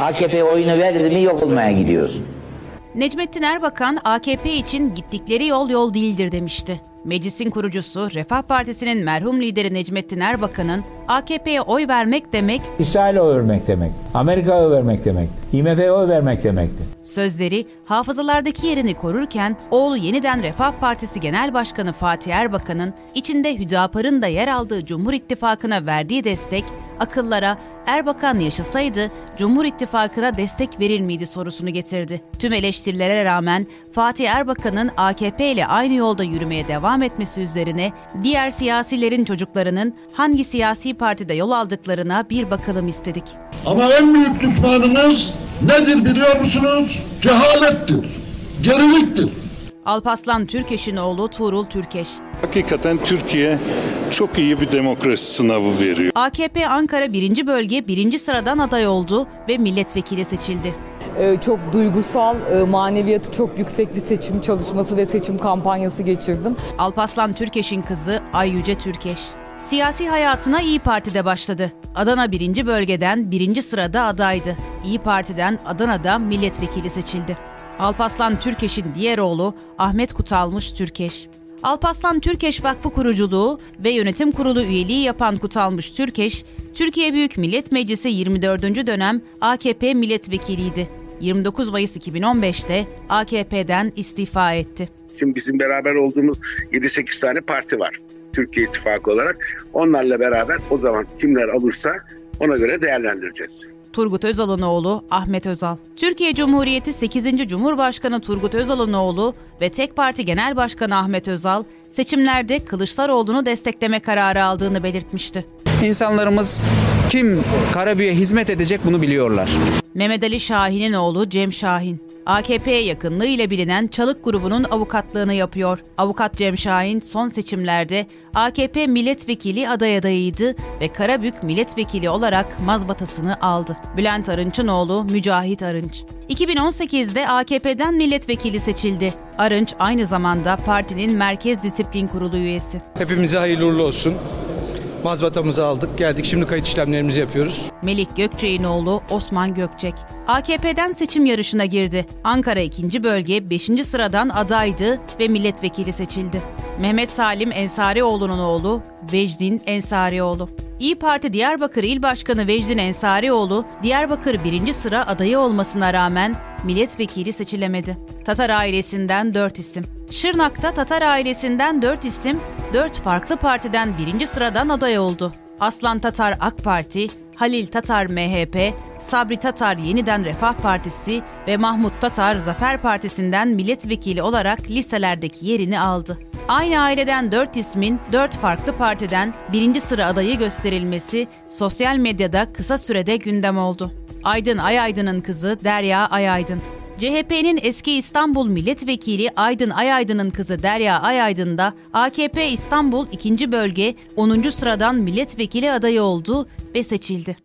AKP'ye oyunu verdi mi yok olmaya gidiyoruz. Necmettin Erbakan AKP için gittikleri yol yol değildir demişti. Meclisin kurucusu Refah Partisi'nin merhum lideri Necmettin Erbakan'ın AKP'ye oy vermek demek, İsrail'e oy vermek demek, Amerika'ya oy vermek demek, IMF'ye oy vermek demekti. sözleri hafızalardaki yerini korurken oğlu yeniden Refah Partisi Genel Başkanı Fatih Erbakan'ın içinde Hüdapar'ın da yer aldığı Cumhur İttifakı'na verdiği destek akıllara Erbakan yaşasaydı Cumhur İttifakı'na destek verir miydi sorusunu getirdi. Tüm eleştirilere rağmen Fatih Erbakan'ın AKP ile aynı yolda yürümeye devam etmesi üzerine diğer siyasilerin çocuklarının hangi siyasi partide yol aldıklarına bir bakalım istedik. Ama en büyük düşmanımız nedir biliyor musunuz? Cehalettir, geriliktir. Alpaslan Türkeş'in oğlu Tuğrul Türkeş. Hakikaten Türkiye çok iyi bir demokrasi sınavı veriyor. AKP Ankara 1. Bölge 1. sıradan aday oldu ve milletvekili seçildi. Ee, çok duygusal, e, maneviyatı çok yüksek bir seçim çalışması ve seçim kampanyası geçirdim. Alpaslan Türkeş'in kızı Ay Yüce Türkeş. Siyasi hayatına İyi Parti'de başladı. Adana 1. bölgeden 1. sırada adaydı. İyi Parti'den Adana'da milletvekili seçildi. Alpaslan Türkeş'in diğer oğlu Ahmet Kutalmış Türkeş. Alpaslan Türkeş Vakfı kuruculuğu ve yönetim kurulu üyeliği yapan Kutalmış Türkeş, Türkiye Büyük Millet Meclisi 24. dönem AKP milletvekiliydi. 29 Mayıs 2015'te AKP'den istifa etti. Şimdi bizim beraber olduğumuz 7-8 tane parti var. Türkiye İttifakı olarak. Onlarla beraber o zaman kimler alırsa ona göre değerlendireceğiz. Turgut Özal'ın oğlu Ahmet Özal. Türkiye Cumhuriyeti 8. Cumhurbaşkanı Turgut Özal'ın oğlu ve tek parti genel başkanı Ahmet Özal, seçimlerde Kılıçdaroğlu'nu destekleme kararı aldığını belirtmişti. İnsanlarımız kim Karabüye hizmet edecek bunu biliyorlar. Mehmet Ali Şahin'in oğlu Cem Şahin. AKP'ye yakınlığı ile bilinen Çalık grubunun avukatlığını yapıyor. Avukat Cem Şahin son seçimlerde AKP milletvekili aday adayıydı ve Karabük milletvekili olarak mazbatasını aldı. Bülent Arınç'ın oğlu Mücahit Arınç. 2018'de AKP'den milletvekili seçildi. Arınç aynı zamanda partinin Merkez Disiplin Kurulu üyesi. Hepimize hayırlı uğurlu olsun. Mazbatamızı aldık, geldik. Şimdi kayıt işlemlerimizi yapıyoruz. Melik Gökçek'in oğlu Osman Gökçek. AKP'den seçim yarışına girdi. Ankara 2. bölge 5. sıradan adaydı ve milletvekili seçildi. Mehmet Salim Ensarioğlu'nun oğlu Vecdin Ensarioğlu. İyi Parti Diyarbakır İl Başkanı Vecdin Ensarioğlu, Diyarbakır 1. sıra adayı olmasına rağmen milletvekili seçilemedi. Tatar ailesinden 4 isim. Şırnak'ta Tatar ailesinden 4 isim 4 farklı partiden 1. sıradan aday oldu. Aslan Tatar AK Parti, Halil Tatar MHP, Sabri Tatar Yeniden Refah Partisi ve Mahmut Tatar Zafer Partisi'nden milletvekili olarak listelerdeki yerini aldı. Aynı aileden 4 ismin 4 farklı partiden birinci sıra adayı gösterilmesi sosyal medyada kısa sürede gündem oldu. Aydın Ayaydın'ın kızı Derya Ayaydın. CHP'nin eski İstanbul Milletvekili Aydın Ayaydın'ın kızı Derya Ayaydın da AKP İstanbul 2. Bölge 10. sıradan milletvekili adayı oldu ve seçildi.